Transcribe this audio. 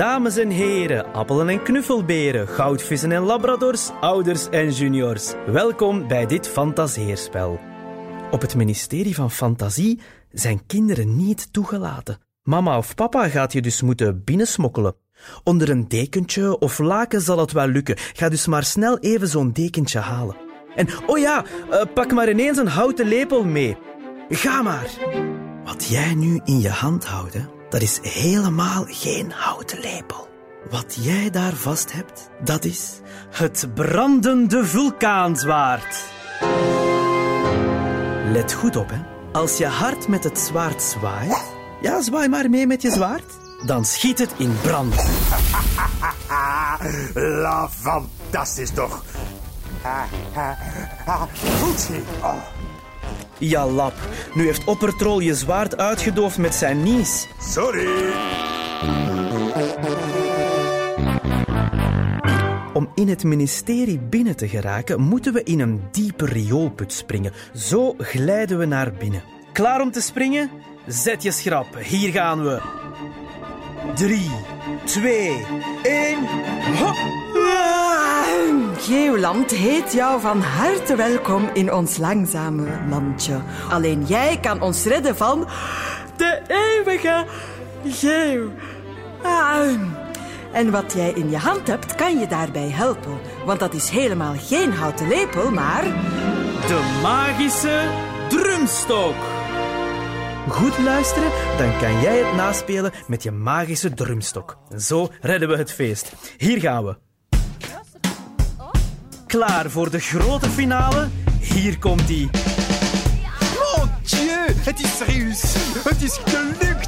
Dames en heren, appelen en knuffelberen, goudvissen en labradors, ouders en juniors. Welkom bij dit fantaseerspel. Op het ministerie van Fantasie zijn kinderen niet toegelaten. Mama of papa gaat je dus moeten binnensmokkelen. Onder een dekentje of laken zal het wel lukken. Ga dus maar snel even zo'n dekentje halen. En oh ja, eh, pak maar ineens een houten lepel mee. Ga maar. Wat jij nu in je hand houdt, dat is helemaal geen houten lepel. Wat jij daar vast hebt, dat is het brandende vulkaanzwaard. Let goed op, hè. Als je hard met het zwaard zwaait, ja, zwaai maar mee met je zwaard, dan schiet het in brand. La, fantastisch toch? Goed. Oh. Ja lap. Nu heeft Oppertrol je zwaard uitgedoofd met zijn nies. Sorry. Om in het ministerie binnen te geraken, moeten we in een diepe rioolput springen. Zo glijden we naar binnen. Klaar om te springen? Zet je schrap. Hier gaan we. 3, 2, 1. Geeuwland heet jou van harte welkom in ons langzame landje. Alleen jij kan ons redden van de eeuwige geeuw. En wat jij in je hand hebt, kan je daarbij helpen. Want dat is helemaal geen houten lepel, maar... De magische drumstok. Goed luisteren, dan kan jij het naspelen met je magische drumstok. Zo redden we het feest. Hier gaan we. Klaar voor de grote finale? Hier komt ie. Mon Dieu, het is serieus. Het is gelukt.